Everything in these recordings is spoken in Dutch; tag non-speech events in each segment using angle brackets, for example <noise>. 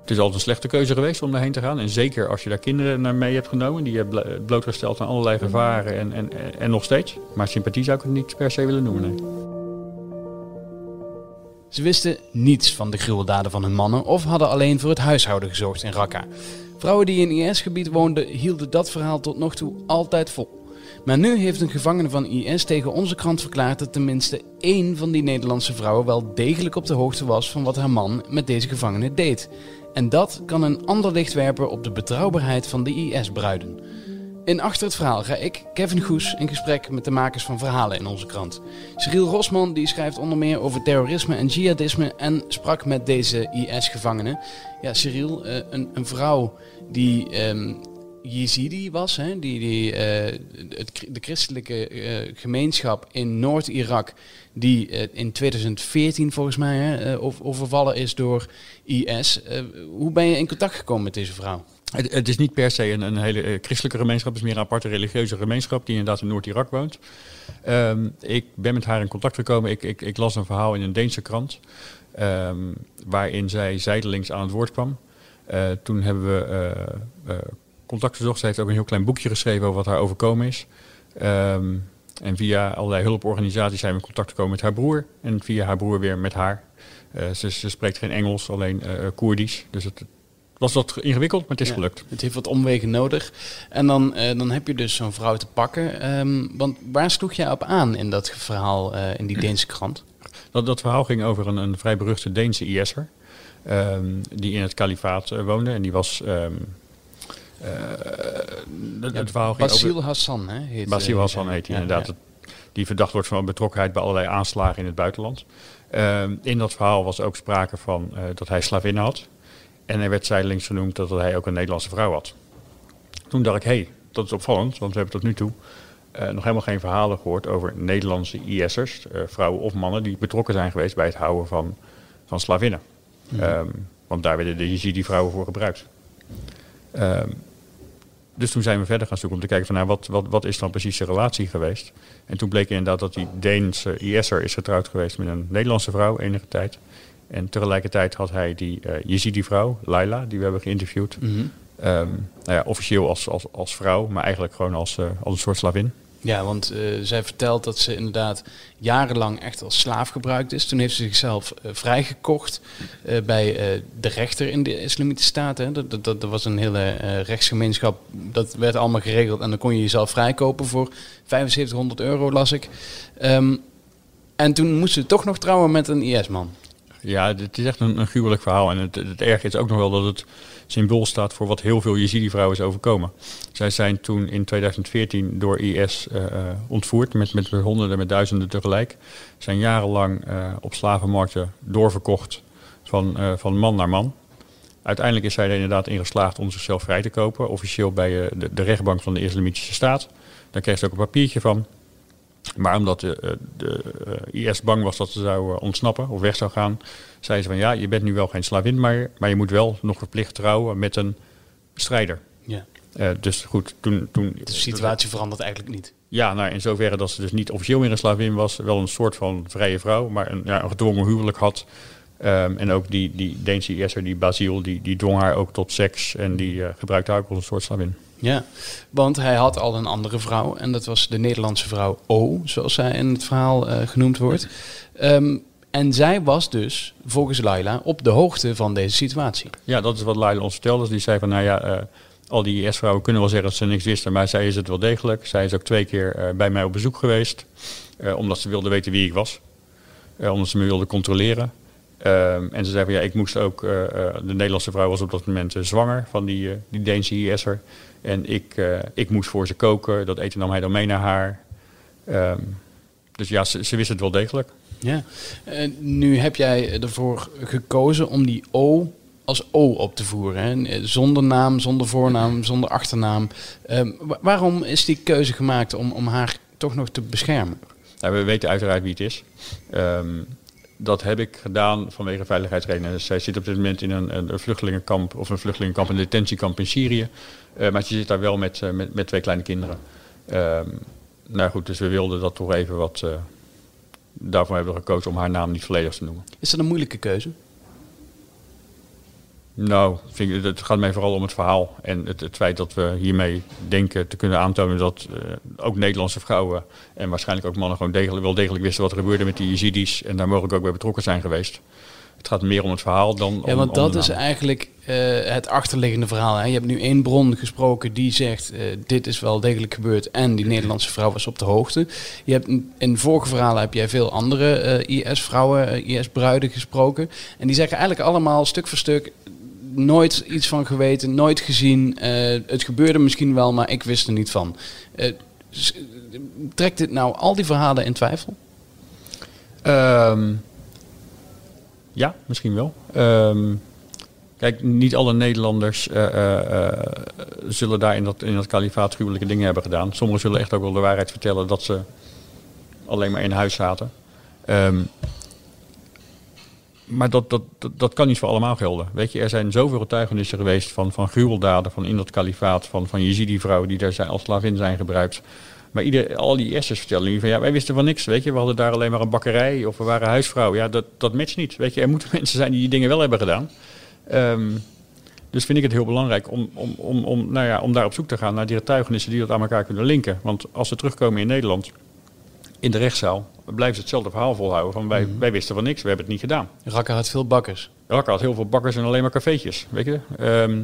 Het is altijd een slechte keuze geweest om daarheen te gaan. En zeker als je daar kinderen naar mee hebt genomen. Die je blo- blootgesteld aan allerlei gevaren en, en, en nog steeds. Maar sympathie zou ik het niet per se willen noemen. Ze wisten niets van de gruweldaden van hun mannen of hadden alleen voor het huishouden gezorgd in Raqqa. Vrouwen die in IS-gebied woonden hielden dat verhaal tot nog toe altijd vol. Maar nu heeft een gevangene van IS tegen onze krant verklaard dat tenminste één van die Nederlandse vrouwen wel degelijk op de hoogte was van wat haar man met deze gevangene deed. En dat kan een ander licht werpen op de betrouwbaarheid van de IS-bruiden. In Achter het Verhaal ga ik, Kevin Goes, in gesprek met de makers van verhalen in onze krant. Cyril Rosman die schrijft onder meer over terrorisme en jihadisme en sprak met deze IS-gevangenen. Ja, Cyril, eh, een, een vrouw die ehm Yazidi was, hè, die, die, eh, het, de christelijke eh, gemeenschap in Noord-Irak, die eh, in 2014 volgens mij hè, over- overvallen is door IS. Hoe ben je in contact gekomen met deze vrouw? Het, het is niet per se een, een hele christelijke gemeenschap. Het is meer een aparte religieuze gemeenschap die inderdaad in Noord-Irak woont. Ehm, ik ben met haar in contact gekomen. Ik, ik, ik las een verhaal in een Deense krant. ehm, waarin zij zijdelings aan het woord kwam. Toen hebben we eh, eh, contact gezocht. Ze heeft ook een heel klein boekje geschreven over wat haar overkomen is. Ehm, en via allerlei hulporganisaties zijn we in contact gekomen met haar broer. En via haar broer weer met haar. Eh, ze, ze spreekt geen Engels, alleen eh, Koerdisch. Dus het was wat ingewikkeld, maar het is Ja. gelukt. Het heeft wat omwegen nodig. En dan, eh, dan heb je dus zo'n vrouw te pakken. Ehm, want waar sloeg jij op aan in dat verhaal eh, in die Deense krant? Dat, dat verhaal ging over een, een vrij beruchte Deense IS'er. ehm, die in het kalifaat eh, woonde. En die was... eh, het, het verhaal ging Basil over... Hassan, hè? Heet, Basil eh, Hassan heet hij ja, inderdaad. ja. Die verdacht wordt van betrokkenheid bij allerlei aanslagen in het buitenland. Ehm, in dat verhaal was ook sprake van eh, dat hij slavinnen had. En er werd zijdelings genoemd dat hij ook een Nederlandse vrouw had. Toen dacht ik, hé, hey, dat is opvallend, want we hebben tot nu toe eh, nog helemaal geen verhalen gehoord over Nederlandse IS'ers, eh, vrouwen of mannen, die betrokken zijn geweest bij het houden van, van slavinnen. Ehm, want daar werden de Yazidi-vrouwen voor gebruikt. Ehm, dus toen zijn we verder gaan zoeken om te kijken van nou, wat, wat, wat is dan precies de relatie geweest. En toen bleek inderdaad dat die Deense IS'er is getrouwd geweest met een Nederlandse vrouw enige tijd. En tegelijkertijd had hij die uh, Yazidi-vrouw, Laila, die we hebben geïnterviewd. Ehm, nou ja, officieel als, als, als vrouw, maar eigenlijk gewoon als, eh, als een soort slavin. Ja, want eh, zij vertelt dat ze inderdaad jarenlang echt als slaaf gebruikt is. Toen heeft ze zichzelf eh, vrijgekocht eh, bij de rechter in de Islamitische hè. Dat, dat, was een hele rechtsgemeenschap. Dat werd allemaal geregeld en dan kon je jezelf vrijkopen voor 7500 euro, las ik. Ehm, en toen moest ze toch nog trouwen met een IS-man. Ja, het is echt een, een gruwelijk verhaal. En het, het erge is ook nog wel dat het symbool staat voor wat heel veel Yazidi-vrouwen is overkomen. Zij zijn toen in 2014 door IS uh, ontvoerd, met, met honderden, met duizenden tegelijk. Zijn jarenlang uh, op slavenmarkten doorverkocht van, van man naar man. Uiteindelijk is zij er inderdaad in geslaagd om zichzelf vrij te kopen. Officieel bij de, de rechtbank van de Islamitische Staat. Daar kreeg ze ook een papiertje van. Maar omdat de, de uh, IS bang was dat ze zou uh, ontsnappen of weg zou gaan, zei ze van ja, je bent nu wel geen slavin meer, maar je moet wel nog verplicht trouwen met een strijder. Ja. Uh, dus goed, toen, toen... De situatie verandert eigenlijk niet. Ja, nou in zoverre dat ze dus niet officieel meer een slavin was, wel een soort van vrije vrouw, maar een, ja, een gedwongen huwelijk had. Um, en ook die, die Deense IS'er, die Basil, die, die dwong haar ook tot seks en die uh, gebruikte haar ook als een soort slavin. Ja, want hij had al een andere vrouw en dat was de Nederlandse vrouw O, zoals zij in het verhaal uh, genoemd wordt. Um, en zij was dus, volgens Laila, op de hoogte van deze situatie. Ja, dat is wat Laila ons vertelde. Dus die zei van, nou ja, uh, al die IS-vrouwen kunnen wel zeggen dat ze niks wisten, maar zij is het wel degelijk. Zij is ook twee keer uh, bij mij op bezoek geweest, omdat ze wilde weten wie ik was. omdat ze me wilde controleren. Um, en ze zei van, ja, ik moest ook, de Nederlandse vrouw was op dat moment zwanger van die, die Deense IS'er. En ik, uh, ik moest voor ze koken. Dat eten nam hij dan mee naar haar. Um, dus ja, ze, ze wist het wel degelijk. Ja. Uh, nu heb jij ervoor gekozen om die O als O op te voeren. Hè? Zonder naam, zonder voornaam, zonder achternaam. Um, waarom is die keuze gemaakt om, om haar toch nog te beschermen? Nou, we weten uiteraard wie het is. Um, dat heb ik gedaan vanwege veiligheidsredenen. Zij zit op dit moment in een, een vluchtelingenkamp of een vluchtelingenkamp, een detentiekamp in Syrië. Uh, maar ze zit daar wel met, uh, met, twee kleine kinderen. Uh, nou goed, dus we wilden dat toch even wat. Uh, daarvoor hebben we gekozen om haar naam niet volledig te noemen. Is dat een moeilijke keuze? Nou, ik, het gaat mij vooral om het verhaal. En het, het feit dat we hiermee denken te kunnen aantonen dat uh, ook Nederlandse vrouwen en waarschijnlijk ook mannen gewoon degelijk, wel degelijk wisten wat er gebeurde met die Yazidis. En daar mogelijk ook bij betrokken zijn geweest. Het gaat meer om het verhaal dan om Ja, want dat is eigenlijk eh, het achterliggende verhaal. Hè? Je hebt nu één bron gesproken die zegt: eh, dit is wel degelijk gebeurd en die Nederlandse vrouw was op de hoogte. Je hebt in, vorige verhalen heb jij veel andere eh, IS-vrouwen, IS-bruiden gesproken. En die zeggen eigenlijk allemaal stuk voor stuk. Nooit iets van geweten, nooit gezien. Eh, het gebeurde misschien wel, maar ik wist er niet van. S- trekt dit nou al die verhalen in twijfel? Ehm, ja, misschien wel. Ehm, kijk, niet alle Nederlanders eh, zullen daar in dat, in dat kalifaat gruwelijke dingen hebben gedaan. Sommigen zullen echt ook wel de waarheid vertellen dat ze alleen maar in huis zaten. Ehm, maar dat, dat, dat, kan niet voor allemaal gelden. Weet je, er zijn zoveel getuigenissen geweest van, van gruweldaden van in dat kalifaat, van, van Yazidi-vrouwen die daar zijn, als slavin zijn gebruikt. Maar ieder, al die IS'ers vertellen van ja, wij wisten van niks. Weet je, we hadden daar alleen maar een bakkerij of we waren huisvrouw. Ja, dat, dat matcht niet. Weet je, er moeten <laughs> mensen zijn die die dingen wel hebben gedaan. Ehm, dus vind ik het heel belangrijk om, om, om, om, nou ja, om daar op zoek te gaan naar die getuigenissen die dat aan elkaar kunnen linken. Want als ze terugkomen in Nederland, in de rechtszaal, blijven ze hetzelfde verhaal volhouden. Van wij, wij wisten van niks, we hebben het niet gedaan. Rakker had veel bakkers. Rakker had heel veel bakkers en alleen maar cafeetjes, weet je. Ehm,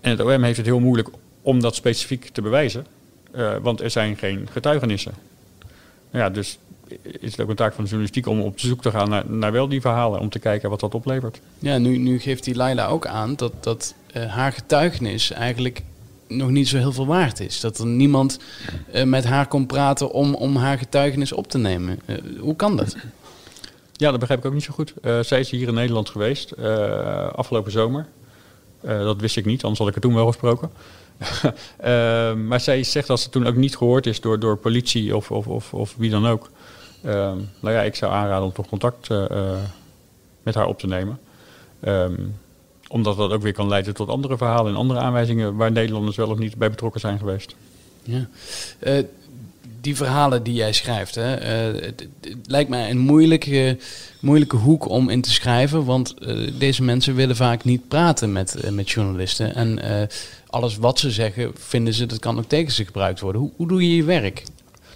en het OM heeft het heel moeilijk om dat specifiek te bewijzen, eh, want er zijn geen getuigenissen. Nou ja, dus is het ook een taak van de journalistiek om op zoek te gaan naar, naar wel die verhalen, om te kijken wat dat oplevert. Ja, nu, nu geeft die Laila ook aan dat, dat eh, haar getuigenis eigenlijk nog niet zo heel veel waard is. Dat er niemand eh, met haar kon praten om, om haar getuigenis op te nemen. Eh, hoe kan dat? Ja, dat begrijp ik ook niet zo goed. Eh, zij is hier in Nederland geweest, afgelopen zomer. Dat wist ik niet, anders had ik het toen wel gesproken. <laughs> Maar zij zegt dat ze toen ook niet gehoord is door, door politie of, of, of, of wie dan ook. Nou ja, ik zou aanraden om toch contact met haar op te nemen. Ehm, omdat dat ook weer kan leiden tot andere verhalen en andere aanwijzingen waar Nederlanders wel of niet bij betrokken zijn geweest. Ja. Eh, die verhalen die jij schrijft, hè, eh, het, het lijkt mij een moeilijke, moeilijke hoek om in te schrijven. Want eh, deze mensen willen vaak niet praten met, met journalisten. En alles wat ze zeggen, vinden ze, dat kan ook tegen ze gebruikt worden. Hoe, hoe doe je je werk?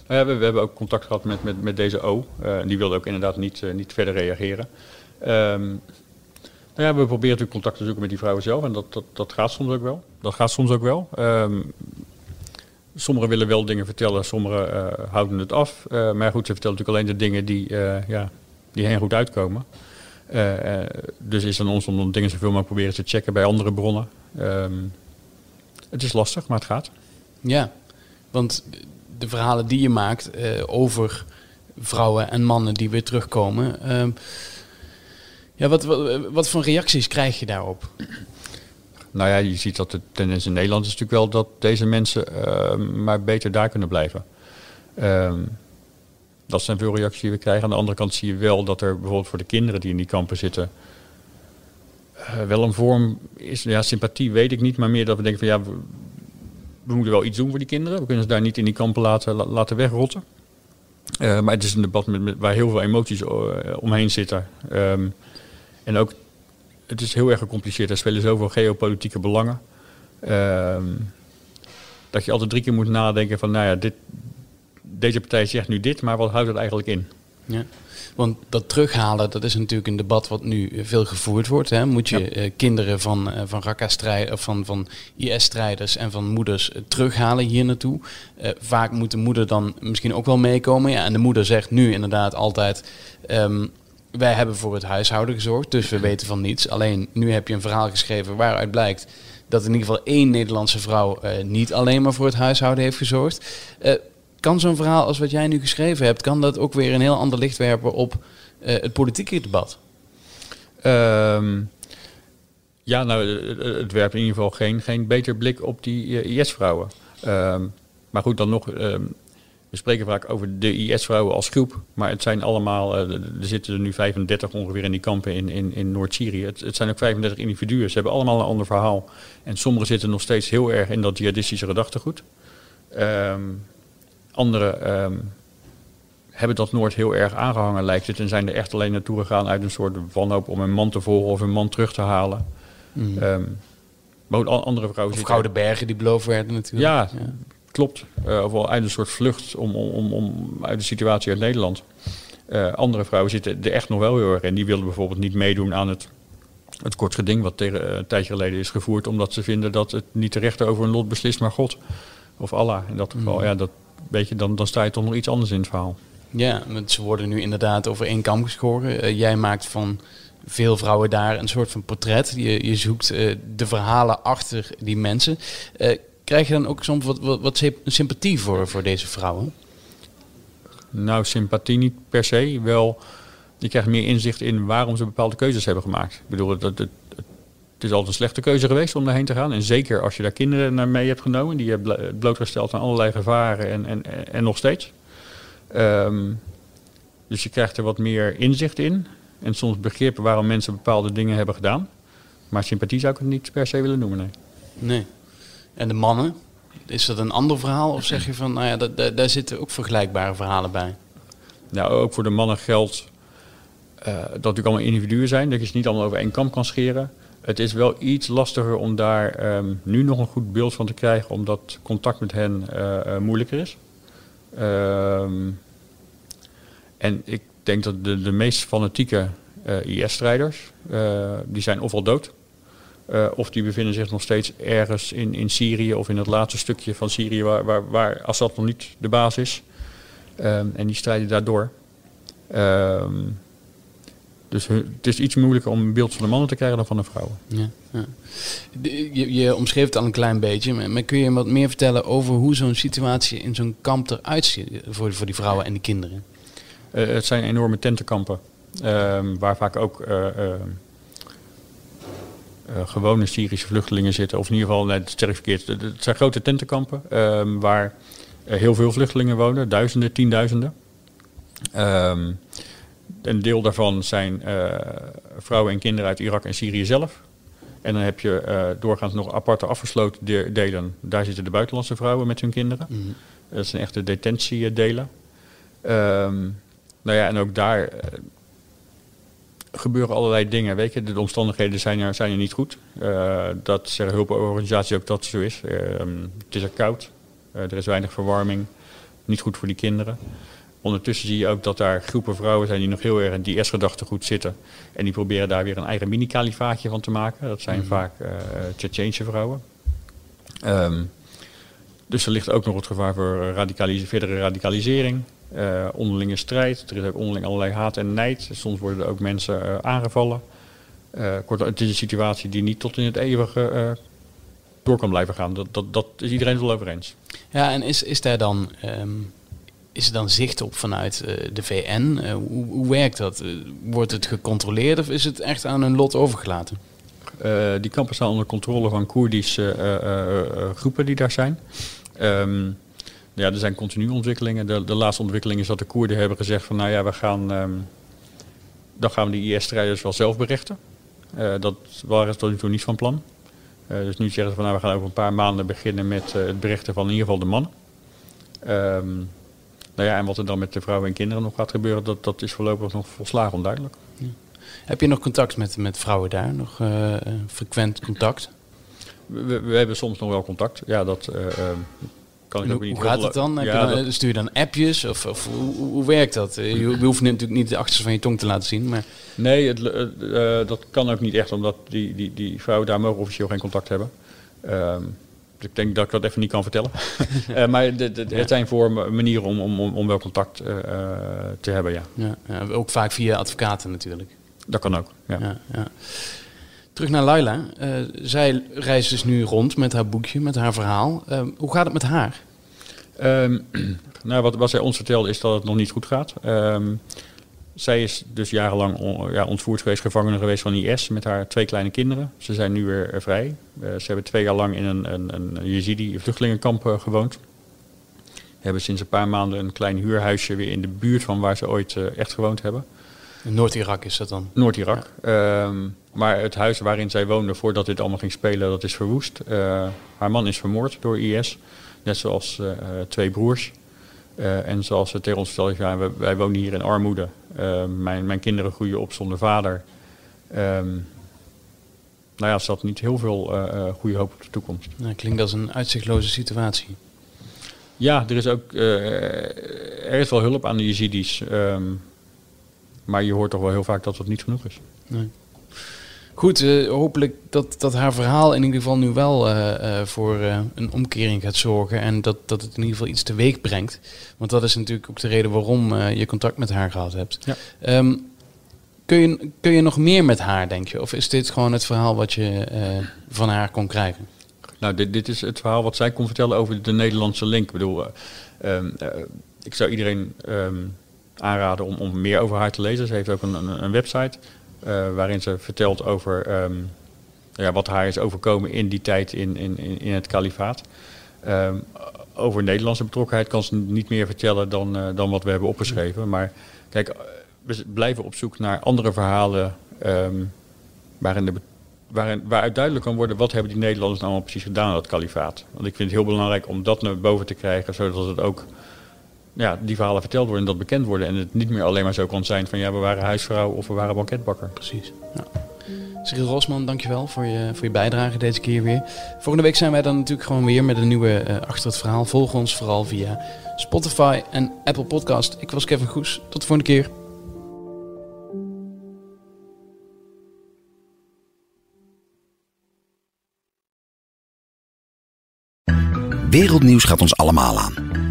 Nou ja, we, we hebben ook contact gehad met, met, met deze O. Die wilde ook inderdaad niet, niet verder reageren. Ehm, nou ja, we proberen natuurlijk contact te zoeken met die vrouwen zelf. En dat, dat, dat gaat soms ook wel. Dat gaat soms ook wel. Ehm, sommigen willen wel dingen vertellen, sommigen eh, houden het af. Eh, maar goed, ze vertellen natuurlijk alleen de dingen die, eh, ja, die hen goed uitkomen. Eh, eh, dus is het aan ons om dingen zoveel mogelijk proberen te checken bij andere bronnen. Ehm, het is lastig, maar het gaat. Ja, want de verhalen die je maakt eh, over vrouwen en mannen die weer terugkomen. Ja, wat, wat, voor reacties krijg je daarop? Nou ja, je ziet dat de tendens in Nederland is natuurlijk wel dat deze mensen eh, maar beter daar kunnen blijven. Ehm, dat zijn veel reacties die we krijgen. Aan de andere kant zie je wel dat er bijvoorbeeld voor de kinderen die in die kampen zitten, eh, wel een vorm is. Ja, sympathie weet ik niet, maar meer dat we denken van ja, we, moeten wel iets doen voor die kinderen. We kunnen ze daar niet in die kampen laten, la- laten wegrotten. Eh, maar het is een debat met, waar heel veel emoties omheen zitten. Ehm, en ook het is heel erg gecompliceerd. Er spelen zoveel geopolitieke belangen. Ehm, dat je altijd drie keer moet nadenken van, nou ja, dit, deze partij zegt nu dit, maar wat houdt het eigenlijk in? Ja. Want dat terughalen, dat is natuurlijk een debat wat nu veel gevoerd wordt. Hè? Moet je Ja. eh, kinderen van, eh, van Raqqa-strijders, van, van IS-strijders en van moeders eh, terughalen hier naartoe? Eh, vaak moet de moeder dan misschien ook wel meekomen. Ja, en de moeder zegt nu inderdaad altijd... ehm, wij hebben voor het huishouden gezorgd, dus we weten van niets. Alleen nu heb je een verhaal geschreven waaruit blijkt dat in ieder geval één Nederlandse vrouw eh, niet alleen maar voor het huishouden heeft gezorgd. Eh, kan zo'n verhaal als wat jij nu geschreven hebt, kan dat ook weer een heel ander licht werpen op eh, het politieke debat? Ehm, ja, nou, het werpt in ieder geval geen, geen beter blik op die IS-vrouwen. Ehm, maar goed, dan nog, ehm, we spreken vaak over de IS-vrouwen als groep. Maar het zijn allemaal, eh, er zitten er nu 35 ongeveer in die kampen in, in, in Noord-Syrië. Het, het zijn ook 35 individuen. Ze hebben allemaal een ander verhaal. En sommigen zitten nog steeds heel erg in dat jihadistische gedachtegoed. Ehm anderen ehm, hebben dat nooit heel erg aangehangen, lijkt het. En zijn er echt alleen naartoe gegaan uit een soort wanhoop om een man te volgen of een man terug te halen. Mm. Maar al- andere vrouwen of Gouden Bergen die beloofd werden natuurlijk. Ja, klopt. Eh, of wel uit een soort vlucht om, om, om, om uit de situatie uit Nederland. Eh, andere vrouwen zitten er echt nog wel heel erg in. Die wilden bijvoorbeeld niet meedoen aan het, het kort geding wat tegen, eh, een tijdje geleden is gevoerd. Omdat ze vinden dat het niet de rechter over een lot beslist, maar God. Of Allah. In dat geval, Mhm. ja, dat, weet je, dan, dan sta je toch nog iets anders in het verhaal. Ja, want ze worden nu inderdaad over één kam geschoren. Jij maakt van veel vrouwen daar een soort van portret. Je, je zoekt de verhalen achter die mensen. Krijg je dan ook soms wat, wat, wat symp- sympathie voor, voor deze vrouwen? Nou, sympathie niet per se. Wel, je krijgt meer inzicht in waarom ze bepaalde keuzes hebben gemaakt. Ik bedoel, het, het, het, is altijd een slechte keuze geweest om daarheen te gaan. En zeker als je daar kinderen naar mee hebt genomen. Die je hebt blo- blootgesteld aan allerlei gevaren en, en, en nog steeds. Ehm, dus je krijgt er wat meer inzicht in. En soms begrip waarom mensen bepaalde dingen hebben gedaan. Maar sympathie zou ik het niet per se willen noemen, nee. Nee. En de mannen? Is dat een ander verhaal? Of zeg je van, nou ja, da- da- daar zitten ook vergelijkbare verhalen bij? Nou, ook voor de mannen geldt eh, dat natuurlijk allemaal individuen zijn. Dat je ze niet allemaal over één kam kan scheren. Het is wel iets lastiger om daar ehm, nu nog een goed beeld van te krijgen, omdat contact met hen eh, eh, moeilijker is. Ehm, en ik denk dat de, de meest fanatieke IS-strijders, die zijn ofwel dood, eh, of die bevinden zich nog steeds ergens in, in Syrië of in het laatste stukje van Syrië waar, waar, waar Assad nog niet de baas is. Ehm, en die strijden daardoor. Ehm, dus het is iets moeilijker om een beeld van de mannen te krijgen dan van de vrouwen. Ja, ja. De- Je, je omschreef het al een klein beetje, maar, maar kun je wat meer vertellen over hoe zo'n situatie in zo'n kamp eruit ziet voor, voor die vrouwen en die kinderen? Eh, het zijn enorme tentenkampen. ehm, waar vaak ook eh, eh, eh, gewone Syrische vluchtelingen zitten. Of in ieder geval, zeg ik verkeerd. Het zijn grote tentenkampen ehm, waar eh, heel veel vluchtelingen wonen. Duizenden, tienduizenden. Ehm, een deel daarvan zijn eh, vrouwen en kinderen uit Irak en Syrië zelf. En dan heb je eh, doorgaans nog aparte afgesloten de- delen. Daar zitten de buitenlandse vrouwen met hun kinderen. Mhm. Dat zijn echte detentiedelen. Ehm nou ja, en ook daar eh, gebeuren allerlei dingen. Weet je, de omstandigheden zijn er, zijn er niet goed. Eh, dat zeggen hulporganisaties ook dat het zo is. Ehm, het is er koud. Eh, er is weinig verwarming. Niet goed voor die kinderen. Ondertussen zie je ook dat daar groepen vrouwen zijn die nog heel erg in die S-gedachtegoed zitten. En die proberen daar weer een eigen mini-kalifaatje van te maken. Dat zijn Mhm. vaak uh, Tsjetsjeense vrouwen. Ehm, dus er ligt ook nog het gevaar voor verdere radicalisering, eh, onderlinge strijd. Er is ook onderling allerlei haat en nijd. Soms worden er ook mensen eh, aangevallen. Eh, kortom, het is een situatie die niet tot in het eeuwige door kan blijven gaan. Dat, dat, dat is iedereen het wel over eens. Ja, en is, is daar dan, ehm, is er dan zicht op vanuit de VN? Hoe, hoe werkt dat? Wordt het gecontroleerd of is het echt aan hun lot overgelaten? Uh, die kampen staan onder controle van Koerdische uh, uh, groepen die daar zijn. Um, ja, er zijn continu ontwikkelingen. De, de, laatste ontwikkeling is dat de Koerden hebben gezegd van nou ja, we gaan, um, dan gaan we die IS-strijders wel zelf berechten. Uh, dat waren ze tot nu toe niet van plan. Uh, dus nu zeggen ze van nou we gaan over een paar maanden beginnen met uh, het berechten van in ieder geval de mannen. Um, nou ja, en wat er dan met de vrouwen en kinderen nog gaat gebeuren, dat, dat is voorlopig nog volslagen onduidelijk. Ja. Heb je nog contact met, met vrouwen daar? Nog frequent contact? We, we, hebben soms nog wel contact. Ja, dat uh, kan ik hoe, ook niet Hoe gaat het dan? Ja, dan dat... Stuur je dan appjes? Of, of hoe, hoe, werkt dat? Je, je hoeft natuurlijk niet de achterste van je tong te laten zien. Maar... Nee, het, uh, dat kan ook niet echt, omdat die, die, die vrouwen daar mogen officieel geen contact hebben. Um, dus ik denk dat ik dat even niet kan vertellen. uh, <laughs> maar de, de, het zijn voor manieren om, om, om wel contact uh, te hebben, ja. Ja. Ook vaak via advocaten natuurlijk. Dat kan ook, ja, ja. Terug naar Laila. Uh, zij reist dus nu rond met haar boekje, met haar verhaal. Uh, hoe gaat het met haar? Um, <clears throat> nou, wat, wat zij ons vertelde is dat het nog niet goed gaat. Um, zij is dus jarenlang on, ja, ontvoerd geweest, gevangene geweest van IS met haar twee kleine kinderen. Ze zijn nu weer vrij. Uh, ze hebben twee jaar lang in een, een, een Jezidi-vluchtelingenkamp gewoond. Hebben sinds een paar maanden een klein huurhuisje weer in de buurt van waar ze ooit echt gewoond hebben. Noord-Irak is dat dan? Noord-Irak. Ja. Um, maar het huis waarin zij woonde voordat dit allemaal ging spelen, dat is verwoest. Uh, haar man is vermoord door IS, net zoals uh, twee broers. en zoals ze tegen ons vertellen, ja, wij, wij wonen hier in armoede. mijn, mijn kinderen groeien op zonder vader. Um, nou ja, er zat niet heel veel goede hoop op de toekomst. Nou, klinkt als een uitzichtloze situatie. Ja, er is ook er is wel hulp aan de Yazidis. Um, maar je hoort toch wel heel vaak dat het niet genoeg is. Nee. Goed, uh, hopelijk dat, dat haar verhaal in ieder geval nu wel uh, uh, voor een omkering gaat zorgen. En dat, dat het in ieder geval iets teweeg brengt. Want dat is natuurlijk ook de reden waarom je contact met haar gehad hebt. Ja. Um, kun, je, kun je nog meer met haar, denk je? Of is dit gewoon het verhaal wat je van haar kon krijgen? Nou, dit, dit is het verhaal wat zij kon vertellen over de Nederlandse link. Ik bedoel, um, ik zou iedereen um, aanraden om, om meer over haar te lezen. Ze heeft ook een, een, een website waarin ze vertelt over um, ja, wat haar is overkomen in die tijd in, in, in het kalifaat. Um, over Nederlandse betrokkenheid kan ze niet meer vertellen dan, uh, dan wat we hebben opgeschreven. Maar kijk, we blijven op zoek naar andere verhalen um, waarin de waarin, waaruit duidelijk kan worden wat hebben die Nederlanders nou precies gedaan aan dat kalifaat. Want ik vind het heel belangrijk om dat naar boven te krijgen, zodat het ook ja, die verhalen verteld worden en dat bekend worden. En het niet meer alleen maar zo kan zijn van ja, we waren huisvrouw of we waren banketbakker. Precies. Ja. Cyril Rosman, dankjewel voor je, voor je bijdrage deze keer weer. Volgende week zijn wij dan natuurlijk gewoon weer met een nieuwe uh, Achter het Verhaal. Volg ons vooral via Spotify en Apple Podcast. Ik was Kevin Goes. Tot de volgende keer. Wereldnieuws gaat ons allemaal aan.